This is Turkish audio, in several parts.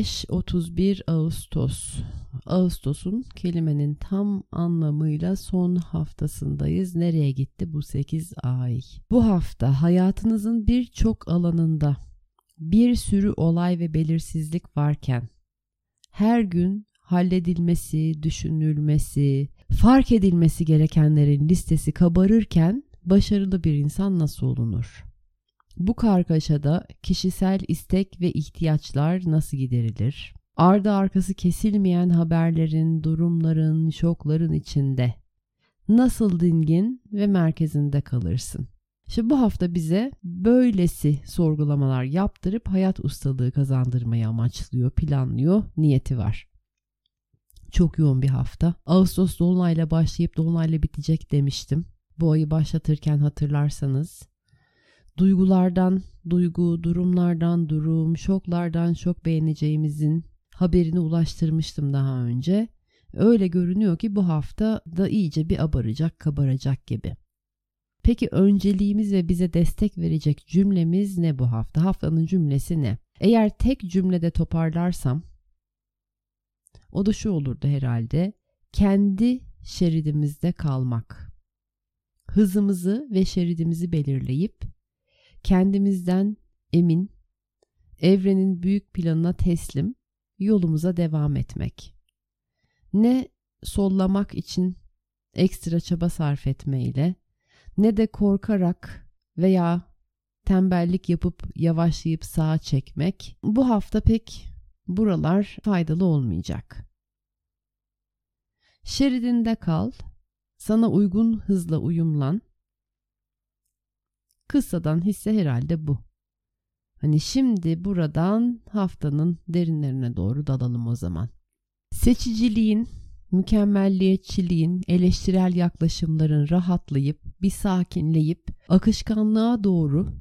25-31 Ağustos. Ağustos'un kelimenin tam anlamıyla son haftasındayız. Nereye gitti bu 8 ay? Bu hafta hayatınızın birçok alanında bir sürü olay ve belirsizlik varken her gün halledilmesi, düşünülmesi, fark edilmesi gerekenlerin listesi kabarırken başarılı bir insan nasıl olunur? Bu kargaşada kişisel istek ve ihtiyaçlar nasıl giderilir? Ardı arkası kesilmeyen haberlerin, durumların, şokların içinde nasıl dingin ve merkezinde kalırsın? İşte bu hafta bize böylesi sorgulamalar yaptırıp hayat ustalığı kazandırmayı amaçlıyor, planlıyor, niyeti var. Çok yoğun bir hafta. Ağustos dolunayla başlayıp dolunayla bitecek demiştim. Bu ayı başlatırken hatırlarsanız duygulardan duygu, durumlardan durum, şoklardan şok beğeneceğimizin haberini ulaştırmıştım daha önce. Öyle görünüyor ki bu hafta da iyice bir abaracak, kabaracak gibi. Peki önceliğimiz ve bize destek verecek cümlemiz ne bu hafta? Haftanın cümlesi ne? Eğer tek cümlede toparlarsam o da şu olurdu herhalde. Kendi şeridimizde kalmak. Hızımızı ve şeridimizi belirleyip kendimizden emin, evrenin büyük planına teslim, yolumuza devam etmek. Ne sollamak için ekstra çaba sarf etmeyle, ne de korkarak veya tembellik yapıp yavaşlayıp sağa çekmek bu hafta pek buralar faydalı olmayacak. Şeridinde kal, sana uygun hızla uyumlan, Kıssadan hisse herhalde bu. Hani şimdi buradan haftanın derinlerine doğru dalalım o zaman. Seçiciliğin, mükemmelliyetçiliğin, eleştirel yaklaşımların rahatlayıp, bir sakinleyip, akışkanlığa doğru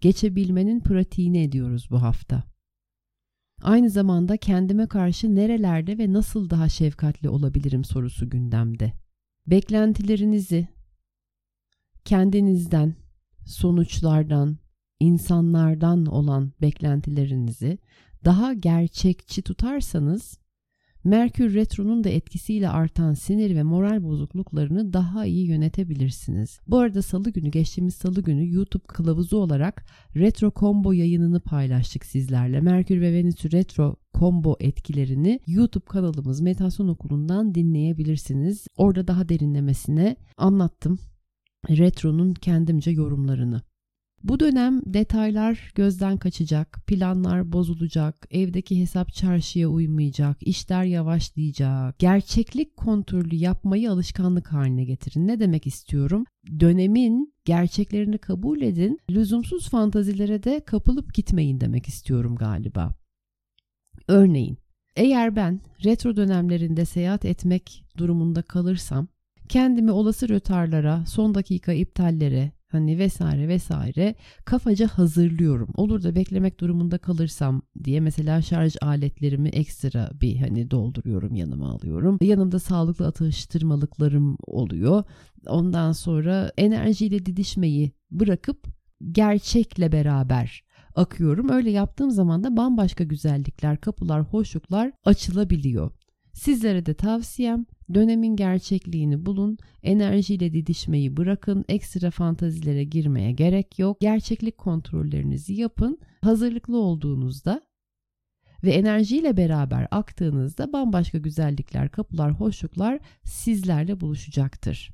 geçebilmenin pratiğini ediyoruz bu hafta. Aynı zamanda kendime karşı nerelerde ve nasıl daha şefkatli olabilirim sorusu gündemde. Beklentilerinizi kendinizden, sonuçlardan, insanlardan olan beklentilerinizi daha gerçekçi tutarsanız Merkür Retro'nun da etkisiyle artan sinir ve moral bozukluklarını daha iyi yönetebilirsiniz. Bu arada salı günü geçtiğimiz salı günü YouTube kılavuzu olarak Retro Combo yayınını paylaştık sizlerle. Merkür ve Venüs Retro Combo etkilerini YouTube kanalımız Meditasyon Okulu'ndan dinleyebilirsiniz. Orada daha derinlemesine anlattım Retro'nun kendimce yorumlarını. Bu dönem detaylar gözden kaçacak, planlar bozulacak, evdeki hesap çarşıya uymayacak, işler yavaşlayacak. Gerçeklik kontrolü yapmayı alışkanlık haline getirin. Ne demek istiyorum? Dönemin gerçeklerini kabul edin, lüzumsuz fantazilere de kapılıp gitmeyin demek istiyorum galiba. Örneğin, eğer ben retro dönemlerinde seyahat etmek durumunda kalırsam kendimi olası rötarlara, son dakika iptallere hani vesaire vesaire kafaca hazırlıyorum. Olur da beklemek durumunda kalırsam diye mesela şarj aletlerimi ekstra bir hani dolduruyorum yanıma alıyorum. Yanımda sağlıklı atıştırmalıklarım oluyor. Ondan sonra enerjiyle didişmeyi bırakıp gerçekle beraber akıyorum. Öyle yaptığım zaman da bambaşka güzellikler, kapılar, hoşluklar açılabiliyor. Sizlere de tavsiyem dönemin gerçekliğini bulun, enerjiyle didişmeyi bırakın, ekstra fantazilere girmeye gerek yok. Gerçeklik kontrollerinizi yapın. Hazırlıklı olduğunuzda ve enerjiyle beraber aktığınızda bambaşka güzellikler, kapılar, hoşluklar sizlerle buluşacaktır.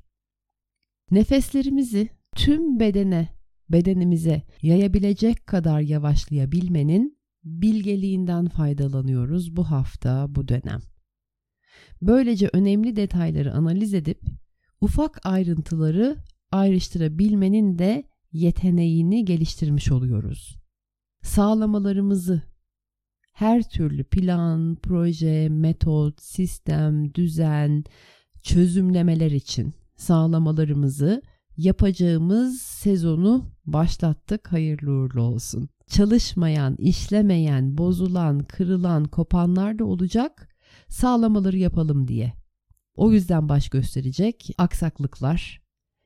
Nefeslerimizi tüm bedene, bedenimize yayabilecek kadar yavaşlayabilmenin bilgeliğinden faydalanıyoruz bu hafta, bu dönem. Böylece önemli detayları analiz edip ufak ayrıntıları ayrıştırabilmenin de yeteneğini geliştirmiş oluyoruz. Sağlamalarımızı her türlü plan, proje, metot, sistem, düzen, çözümlemeler için sağlamalarımızı yapacağımız sezonu başlattık. Hayırlı uğurlu olsun. Çalışmayan, işlemeyen, bozulan, kırılan, kopanlar da olacak. Sağlamaları yapalım diye. O yüzden baş gösterecek aksaklıklar,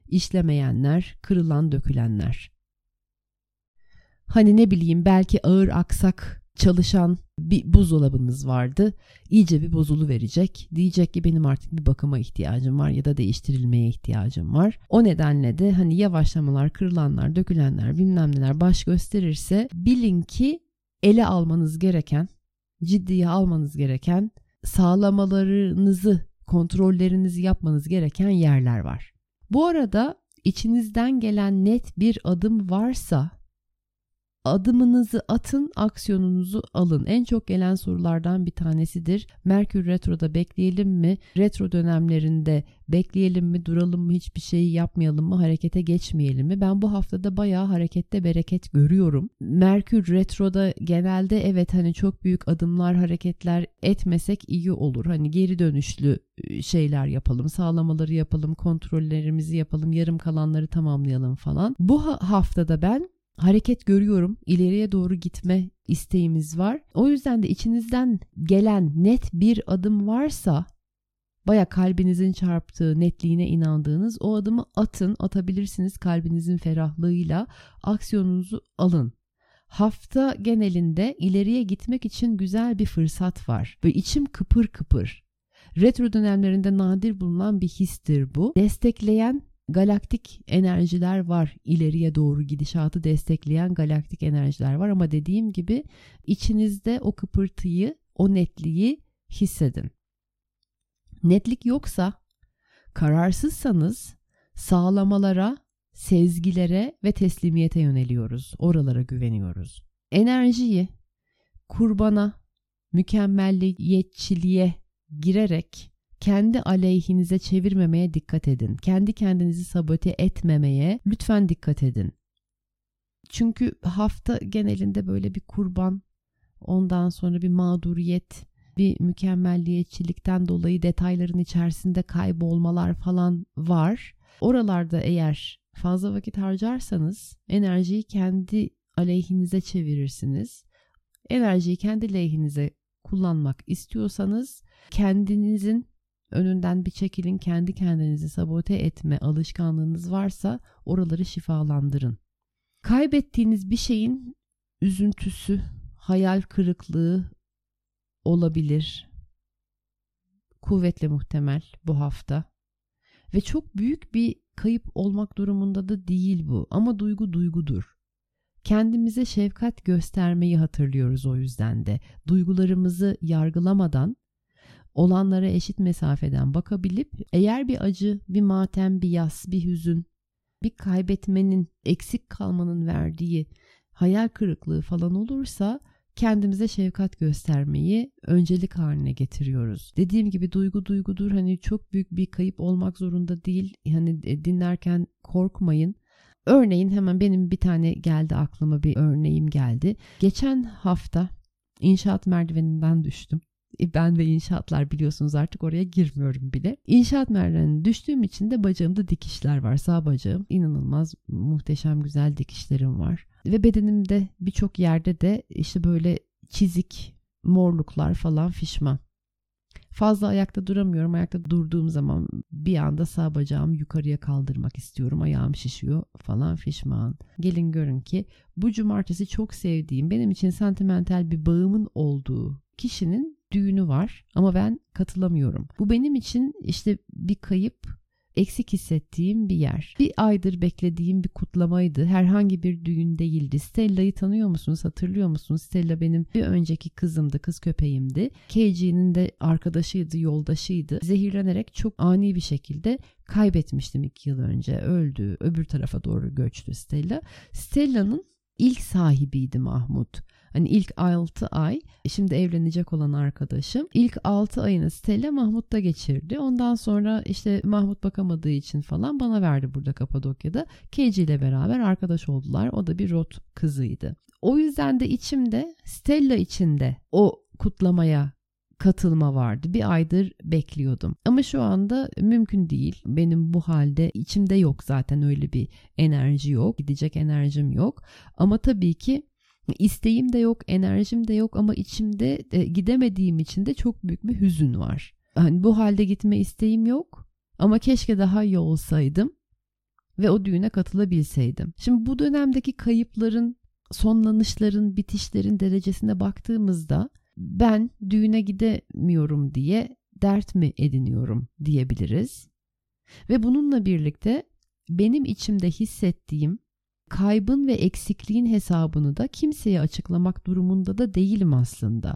işlemeyenler, kırılan, dökülenler. Hani ne bileyim belki ağır aksak çalışan bir buzdolabınız vardı. İyice bir bozulu verecek. Diyecek ki benim artık bir bakıma ihtiyacım var ya da değiştirilmeye ihtiyacım var. O nedenle de hani yavaşlamalar, kırılanlar, dökülenler, bilmem neler baş gösterirse bilin ki ele almanız gereken, ciddiye almanız gereken sağlamalarınızı, kontrollerinizi yapmanız gereken yerler var. Bu arada içinizden gelen net bir adım varsa adımınızı atın, aksiyonunuzu alın. En çok gelen sorulardan bir tanesidir. Merkür Retro'da bekleyelim mi? Retro dönemlerinde bekleyelim mi, duralım mı, hiçbir şeyi yapmayalım mı, harekete geçmeyelim mi? Ben bu haftada bayağı harekette bereket görüyorum. Merkür Retro'da genelde evet hani çok büyük adımlar, hareketler etmesek iyi olur. Hani geri dönüşlü ıı, şeyler yapalım, sağlamaları yapalım, kontrollerimizi yapalım, yarım kalanları tamamlayalım falan. Bu haftada ben hareket görüyorum. İleriye doğru gitme isteğimiz var. O yüzden de içinizden gelen net bir adım varsa baya kalbinizin çarptığı netliğine inandığınız o adımı atın. Atabilirsiniz kalbinizin ferahlığıyla. Aksiyonunuzu alın. Hafta genelinde ileriye gitmek için güzel bir fırsat var. Böyle içim kıpır kıpır. Retro dönemlerinde nadir bulunan bir histir bu. Destekleyen galaktik enerjiler var. İleriye doğru gidişatı destekleyen galaktik enerjiler var ama dediğim gibi içinizde o kıpırtıyı, o netliği hissedin. Netlik yoksa, kararsızsanız sağlamalara, sezgilere ve teslimiyete yöneliyoruz. Oralara güveniyoruz. Enerjiyi kurbana, mükemmelliyetçiliğe girerek kendi aleyhinize çevirmemeye dikkat edin. Kendi kendinizi sabote etmemeye lütfen dikkat edin. Çünkü hafta genelinde böyle bir kurban, ondan sonra bir mağduriyet, bir mükemmelliyetçilikten dolayı detayların içerisinde kaybolmalar falan var. Oralarda eğer fazla vakit harcarsanız enerjiyi kendi aleyhinize çevirirsiniz. Enerjiyi kendi lehinize kullanmak istiyorsanız kendinizin önünden bir çekilin kendi kendinizi sabote etme alışkanlığınız varsa oraları şifalandırın. Kaybettiğiniz bir şeyin üzüntüsü, hayal kırıklığı olabilir. Kuvvetle muhtemel bu hafta. Ve çok büyük bir kayıp olmak durumunda da değil bu ama duygu duygudur. Kendimize şefkat göstermeyi hatırlıyoruz o yüzden de. Duygularımızı yargılamadan olanlara eşit mesafeden bakabilip eğer bir acı, bir matem, bir yas, bir hüzün, bir kaybetmenin, eksik kalmanın verdiği hayal kırıklığı falan olursa kendimize şefkat göstermeyi öncelik haline getiriyoruz. Dediğim gibi duygu duygudur. Hani çok büyük bir kayıp olmak zorunda değil. Hani e, dinlerken korkmayın. Örneğin hemen benim bir tane geldi aklıma bir örneğim geldi. Geçen hafta inşaat merdiveninden düştüm. Ben ve inşaatlar biliyorsunuz artık oraya girmiyorum bile. İnşaat merdivenine düştüğüm için de bacağımda dikişler var. Sağ bacağım inanılmaz muhteşem güzel dikişlerim var. Ve bedenimde birçok yerde de işte böyle çizik, morluklar falan fişman. Fazla ayakta duramıyorum. Ayakta durduğum zaman bir anda sağ bacağımı yukarıya kaldırmak istiyorum. Ayağım şişiyor falan fişman. Gelin görün ki bu cumartesi çok sevdiğim, benim için sentimental bir bağımın olduğu kişinin düğünü var ama ben katılamıyorum. Bu benim için işte bir kayıp. eksik hissettiğim bir yer. Bir aydır beklediğim bir kutlamaydı. Herhangi bir düğün değildi. Stella'yı tanıyor musunuz? Hatırlıyor musunuz? Stella benim bir önceki kızımdı, kız köpeğimdi. KG'nin de arkadaşıydı, yoldaşıydı. Zehirlenerek çok ani bir şekilde kaybetmiştim iki yıl önce. Öldü. Öbür tarafa doğru göçtü Stella. Stella'nın ilk sahibiydi Mahmut. Hani ilk 6 ay şimdi evlenecek olan arkadaşım ilk 6 ayını Stella Mahmut'ta geçirdi. Ondan sonra işte Mahmut bakamadığı için falan bana verdi burada Kapadokya'da. Keiji ile beraber arkadaş oldular. O da bir rot kızıydı. O yüzden de içimde Stella içinde o kutlamaya katılma vardı. Bir aydır bekliyordum. Ama şu anda mümkün değil. Benim bu halde içimde yok zaten öyle bir enerji yok. Gidecek enerjim yok. Ama tabii ki isteğim de yok, enerjim de yok ama içimde e, gidemediğim için de çok büyük bir hüzün var. Hani bu halde gitme isteğim yok ama keşke daha iyi olsaydım ve o düğüne katılabilseydim. Şimdi bu dönemdeki kayıpların, sonlanışların, bitişlerin derecesine baktığımızda ben düğüne gidemiyorum diye dert mi ediniyorum diyebiliriz. Ve bununla birlikte benim içimde hissettiğim kaybın ve eksikliğin hesabını da kimseye açıklamak durumunda da değilim aslında.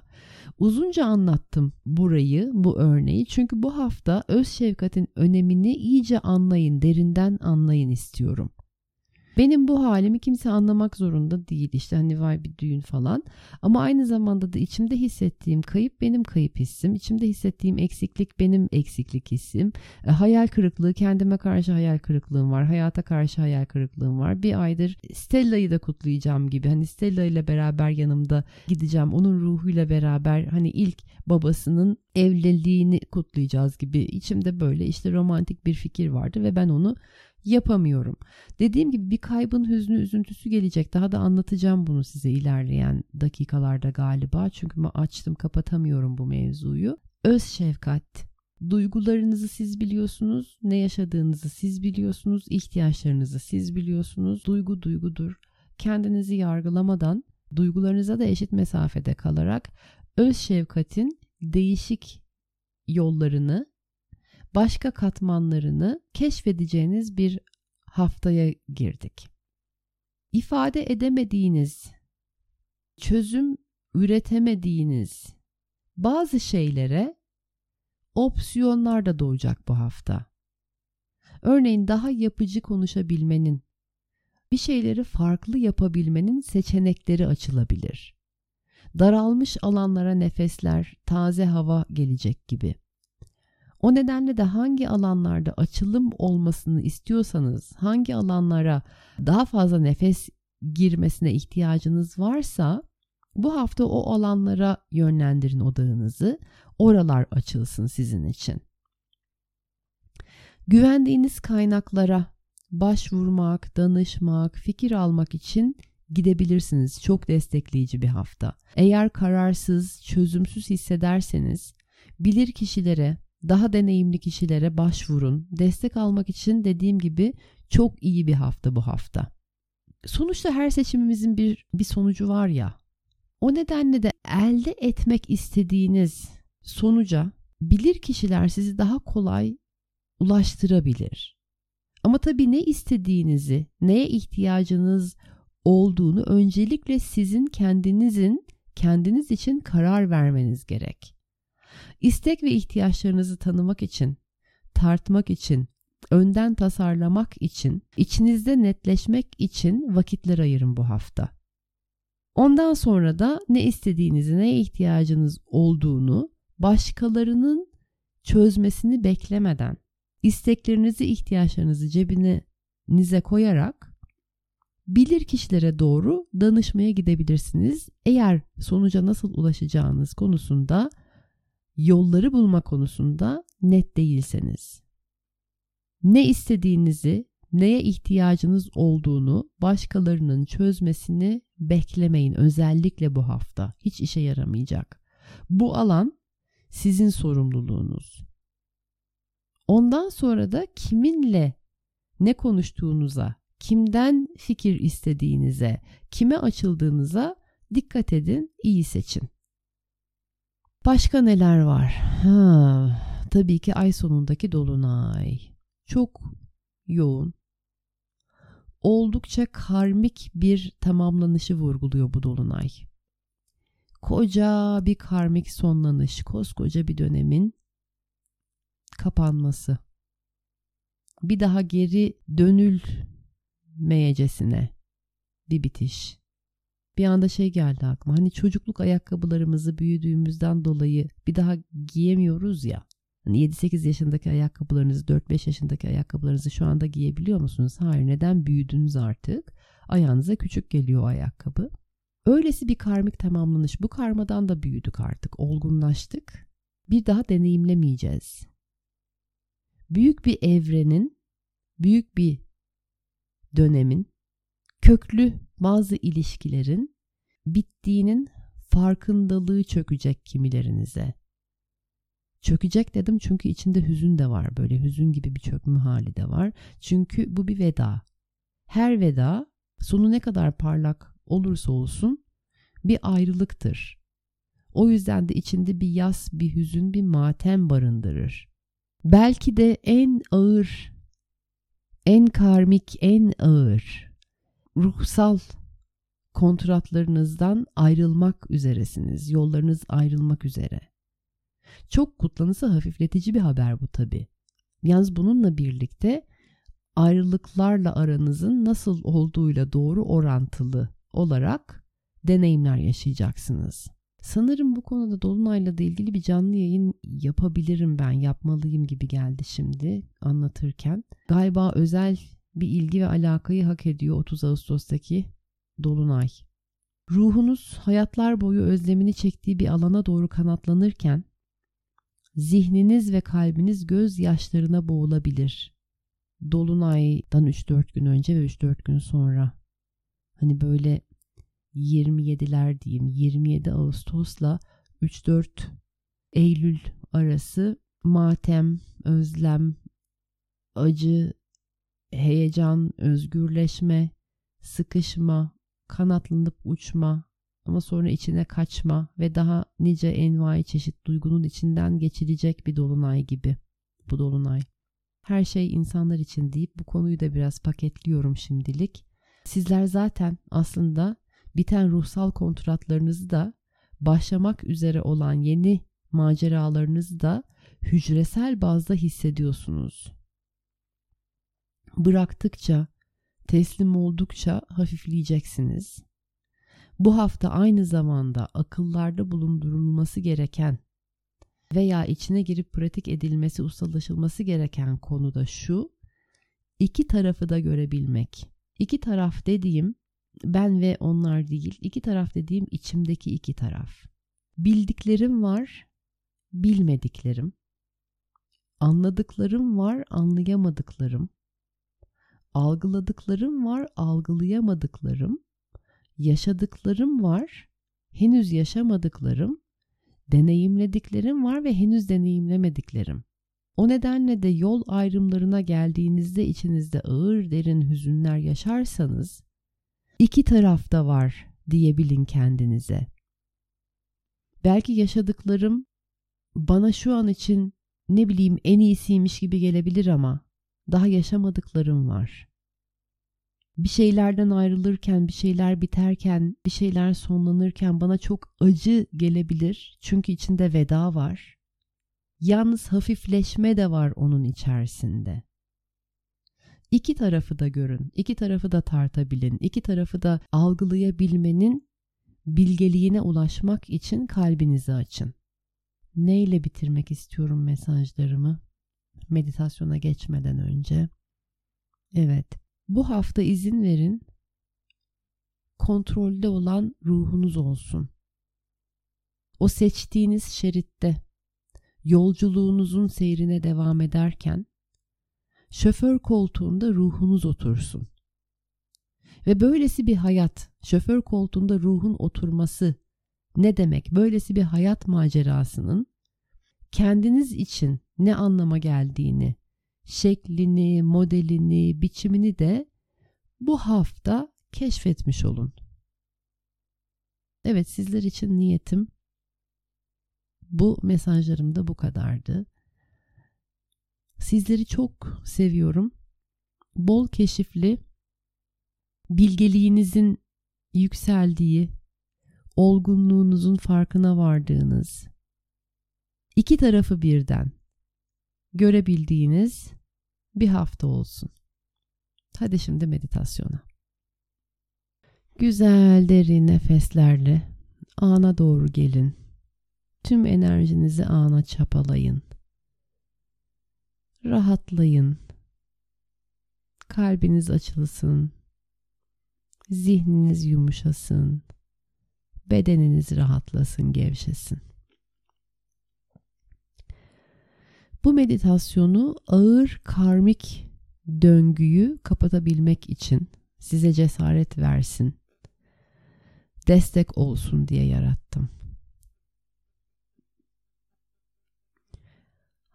Uzunca anlattım burayı, bu örneği çünkü bu hafta öz şefkatin önemini iyice anlayın, derinden anlayın istiyorum. Benim bu halimi kimse anlamak zorunda değil. İşte hani vay bir düğün falan. Ama aynı zamanda da içimde hissettiğim kayıp benim kayıp hissim. İçimde hissettiğim eksiklik benim eksiklik hissim. E, hayal kırıklığı kendime karşı hayal kırıklığım var hayata karşı hayal kırıklığım var. Bir aydır Stella'yı da kutlayacağım gibi. Hani Stella ile beraber yanımda gideceğim. Onun ruhuyla beraber hani ilk babasının evliliğini kutlayacağız gibi. İçimde böyle işte romantik bir fikir vardı ve ben onu yapamıyorum. Dediğim gibi bir kaybın hüznü üzüntüsü gelecek. Daha da anlatacağım bunu size ilerleyen dakikalarda galiba. Çünkü açtım kapatamıyorum bu mevzuyu. Öz şefkat. Duygularınızı siz biliyorsunuz, ne yaşadığınızı siz biliyorsunuz, ihtiyaçlarınızı siz biliyorsunuz. Duygu duygudur. Kendinizi yargılamadan, duygularınıza da eşit mesafede kalarak öz şefkatin değişik yollarını başka katmanlarını keşfedeceğiniz bir haftaya girdik. İfade edemediğiniz, çözüm üretemediğiniz bazı şeylere opsiyonlar da doğacak bu hafta. Örneğin daha yapıcı konuşabilmenin, bir şeyleri farklı yapabilmenin seçenekleri açılabilir. Daralmış alanlara nefesler, taze hava gelecek gibi. O nedenle de hangi alanlarda açılım olmasını istiyorsanız, hangi alanlara daha fazla nefes girmesine ihtiyacınız varsa bu hafta o alanlara yönlendirin odağınızı. Oralar açılsın sizin için. Güvendiğiniz kaynaklara başvurmak, danışmak, fikir almak için gidebilirsiniz. Çok destekleyici bir hafta. Eğer kararsız, çözümsüz hissederseniz bilir kişilere daha deneyimli kişilere başvurun. Destek almak için dediğim gibi çok iyi bir hafta bu hafta. Sonuçta her seçimimizin bir bir sonucu var ya. O nedenle de elde etmek istediğiniz sonuca bilir kişiler sizi daha kolay ulaştırabilir. Ama tabii ne istediğinizi, neye ihtiyacınız olduğunu öncelikle sizin kendinizin kendiniz için karar vermeniz gerek. İstek ve ihtiyaçlarınızı tanımak için, tartmak için, önden tasarlamak için, içinizde netleşmek için vakitler ayırın bu hafta. Ondan sonra da ne istediğinizi, neye ihtiyacınız olduğunu başkalarının çözmesini beklemeden, isteklerinizi, ihtiyaçlarınızı cebinize koyarak bilir kişilere doğru danışmaya gidebilirsiniz. Eğer sonuca nasıl ulaşacağınız konusunda yolları bulma konusunda net değilseniz. Ne istediğinizi, neye ihtiyacınız olduğunu başkalarının çözmesini beklemeyin özellikle bu hafta. Hiç işe yaramayacak. Bu alan sizin sorumluluğunuz. Ondan sonra da kiminle ne konuştuğunuza, kimden fikir istediğinize, kime açıldığınıza dikkat edin, iyi seçin. Başka neler var? Ha, tabii ki ay sonundaki dolunay. çok yoğun, oldukça karmik bir tamamlanışı vurguluyor bu dolunay. Koca bir karmik sonlanış, koskoca bir dönemin kapanması. Bir daha geri dönülmeyecesine bir bitiş. Bir anda şey geldi aklıma. Hani çocukluk ayakkabılarımızı büyüdüğümüzden dolayı bir daha giyemiyoruz ya. Hani 7-8 yaşındaki ayakkabılarınızı, 4-5 yaşındaki ayakkabılarınızı şu anda giyebiliyor musunuz? Hayır. Neden büyüdünüz artık? Ayağınıza küçük geliyor ayakkabı. Öylesi bir karmik tamamlanış. Bu karmadan da büyüdük artık. Olgunlaştık. Bir daha deneyimlemeyeceğiz. Büyük bir evrenin, büyük bir dönemin, köklü bazı ilişkilerin bittiğinin farkındalığı çökecek kimilerinize. Çökecek dedim çünkü içinde hüzün de var. Böyle hüzün gibi bir çökme hali de var. Çünkü bu bir veda. Her veda sonu ne kadar parlak olursa olsun bir ayrılıktır. O yüzden de içinde bir yas, bir hüzün, bir matem barındırır. Belki de en ağır, en karmik, en ağır ruhsal kontratlarınızdan ayrılmak üzeresiniz. Yollarınız ayrılmak üzere. Çok kutlanısı hafifletici bir haber bu tabi. Yalnız bununla birlikte ayrılıklarla aranızın nasıl olduğuyla doğru orantılı olarak deneyimler yaşayacaksınız. Sanırım bu konuda Dolunay'la da ilgili bir canlı yayın yapabilirim ben, yapmalıyım gibi geldi şimdi anlatırken. Galiba özel bir ilgi ve alakayı hak ediyor 30 Ağustos'taki Dolunay. Ruhunuz hayatlar boyu özlemini çektiği bir alana doğru kanatlanırken zihniniz ve kalbiniz gözyaşlarına boğulabilir. Dolunay'dan 3-4 gün önce ve 3-4 gün sonra. Hani böyle 27'ler diyeyim 27 Ağustos'la 3-4 Eylül arası matem, özlem, acı, heyecan, özgürleşme, sıkışma, kanatlanıp uçma ama sonra içine kaçma ve daha nice envai çeşit duygunun içinden geçilecek bir dolunay gibi bu dolunay. Her şey insanlar için deyip bu konuyu da biraz paketliyorum şimdilik. Sizler zaten aslında biten ruhsal kontratlarınızı da başlamak üzere olan yeni maceralarınızı da hücresel bazda hissediyorsunuz bıraktıkça, teslim oldukça hafifleyeceksiniz. Bu hafta aynı zamanda akıllarda bulundurulması gereken veya içine girip pratik edilmesi, ustalaşılması gereken konu da şu. iki tarafı da görebilmek. İki taraf dediğim ben ve onlar değil. İki taraf dediğim içimdeki iki taraf. Bildiklerim var, bilmediklerim. Anladıklarım var, anlayamadıklarım algıladıklarım var, algılayamadıklarım, yaşadıklarım var, henüz yaşamadıklarım, deneyimlediklerim var ve henüz deneyimlemediklerim. O nedenle de yol ayrımlarına geldiğinizde içinizde ağır derin hüzünler yaşarsanız iki tarafta var diyebilin kendinize. Belki yaşadıklarım bana şu an için ne bileyim en iyisiymiş gibi gelebilir ama daha yaşamadıklarım var. Bir şeylerden ayrılırken, bir şeyler biterken, bir şeyler sonlanırken bana çok acı gelebilir. Çünkü içinde veda var. Yalnız hafifleşme de var onun içerisinde. İki tarafı da görün, iki tarafı da tartabilin, iki tarafı da algılayabilmenin bilgeliğine ulaşmak için kalbinizi açın. Neyle bitirmek istiyorum mesajlarımı? Meditasyona geçmeden önce. Evet, bu hafta izin verin kontrolde olan ruhunuz olsun. O seçtiğiniz şeritte yolculuğunuzun seyrine devam ederken şoför koltuğunda ruhunuz otursun. Ve böylesi bir hayat, şoför koltuğunda ruhun oturması ne demek? Böylesi bir hayat macerasının kendiniz için ne anlama geldiğini, şeklini, modelini, biçimini de bu hafta keşfetmiş olun. Evet sizler için niyetim bu mesajlarım da bu kadardı. Sizleri çok seviyorum. Bol keşifli, bilgeliğinizin yükseldiği, olgunluğunuzun farkına vardığınız, iki tarafı birden görebildiğiniz bir hafta olsun. Hadi şimdi meditasyona. Güzel derin nefeslerle ana doğru gelin. Tüm enerjinizi ana çapalayın. Rahatlayın. Kalbiniz açılsın. Zihniniz yumuşasın. Bedeniniz rahatlasın, gevşesin. Bu meditasyonu ağır karmik döngüyü kapatabilmek için size cesaret versin. Destek olsun diye yarattım.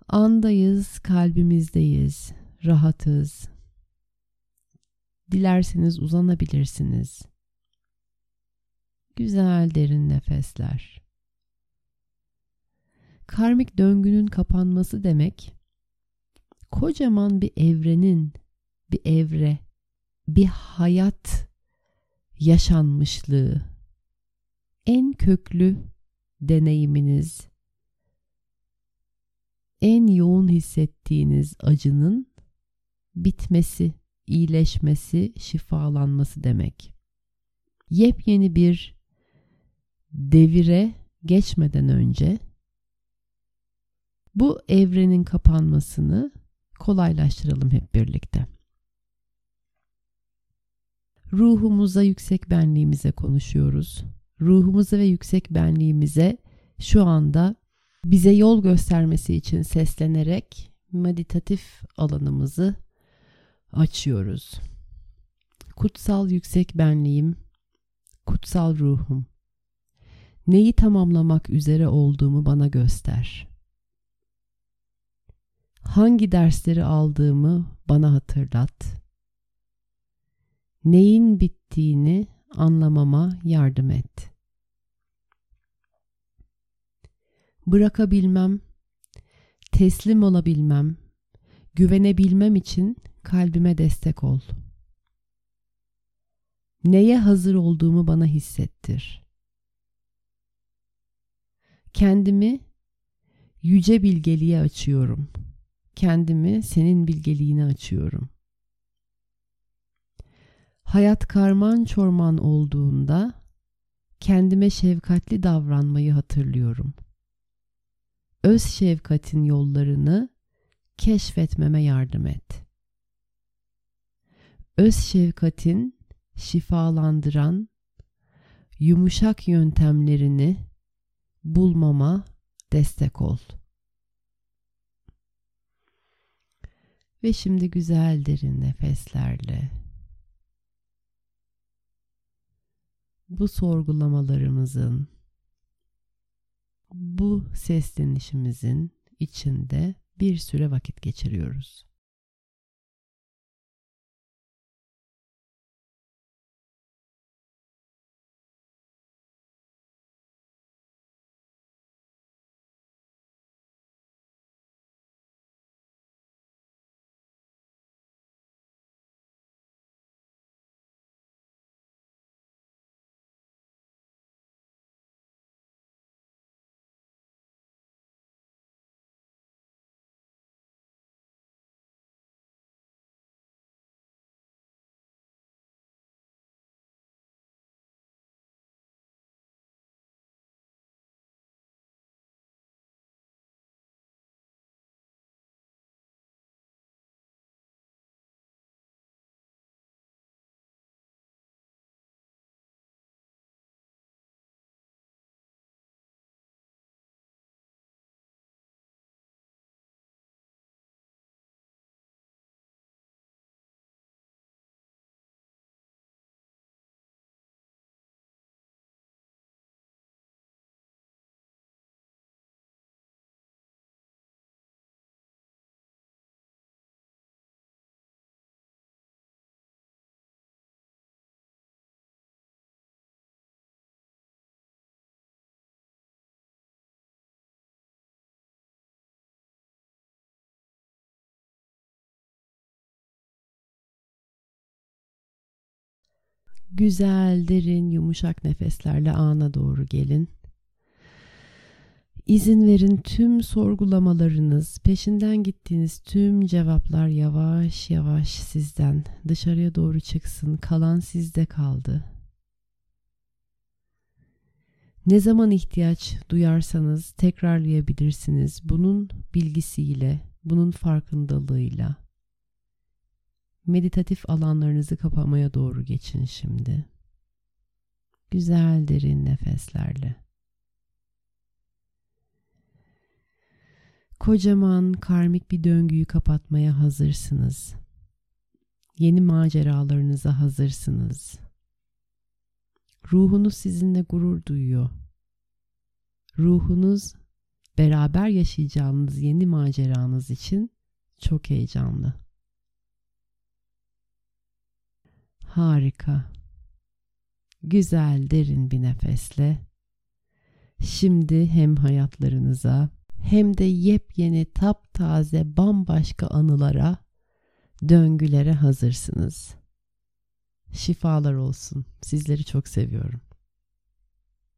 Andayız, kalbimizdeyiz, rahatız. Dilerseniz uzanabilirsiniz. Güzel derin nefesler. Karmik döngünün kapanması demek kocaman bir evrenin bir evre, bir hayat yaşanmışlığı en köklü deneyiminiz en yoğun hissettiğiniz acının bitmesi, iyileşmesi, şifalanması demek. Yepyeni bir devire geçmeden önce bu evrenin kapanmasını kolaylaştıralım hep birlikte. Ruhumuza, yüksek benliğimize konuşuyoruz. Ruhumuza ve yüksek benliğimize şu anda bize yol göstermesi için seslenerek meditatif alanımızı açıyoruz. Kutsal yüksek benliğim, kutsal ruhum. Neyi tamamlamak üzere olduğumu bana göster. Hangi dersleri aldığımı bana hatırlat. Neyin bittiğini anlamama yardım et. Bırakabilmem, teslim olabilmem, güvenebilmem için kalbime destek ol. Neye hazır olduğumu bana hissettir. Kendimi yüce bilgeliğe açıyorum. Kendimi senin bilgeliğine açıyorum. Hayat karman çorman olduğunda kendime şefkatli davranmayı hatırlıyorum. Öz şefkatin yollarını keşfetmeme yardım et. Öz şefkatin şifalandıran yumuşak yöntemlerini bulmama destek ol. Ve şimdi güzel derin nefeslerle bu sorgulamalarımızın, bu seslenişimizin içinde bir süre vakit geçiriyoruz. Güzel, derin, yumuşak nefeslerle ana doğru gelin. İzin verin tüm sorgulamalarınız, peşinden gittiğiniz tüm cevaplar yavaş yavaş sizden dışarıya doğru çıksın. Kalan sizde kaldı. Ne zaman ihtiyaç duyarsanız tekrarlayabilirsiniz. Bunun bilgisiyle, bunun farkındalığıyla. Meditatif alanlarınızı kapamaya doğru geçin şimdi. Güzel derin nefeslerle. Kocaman karmik bir döngüyü kapatmaya hazırsınız. Yeni maceralarınıza hazırsınız. Ruhunuz sizinle gurur duyuyor. Ruhunuz beraber yaşayacağınız yeni maceranız için çok heyecanlı. Harika. Güzel derin bir nefesle şimdi hem hayatlarınıza hem de yepyeni taptaze bambaşka anılara, döngülere hazırsınız. Şifalar olsun. Sizleri çok seviyorum.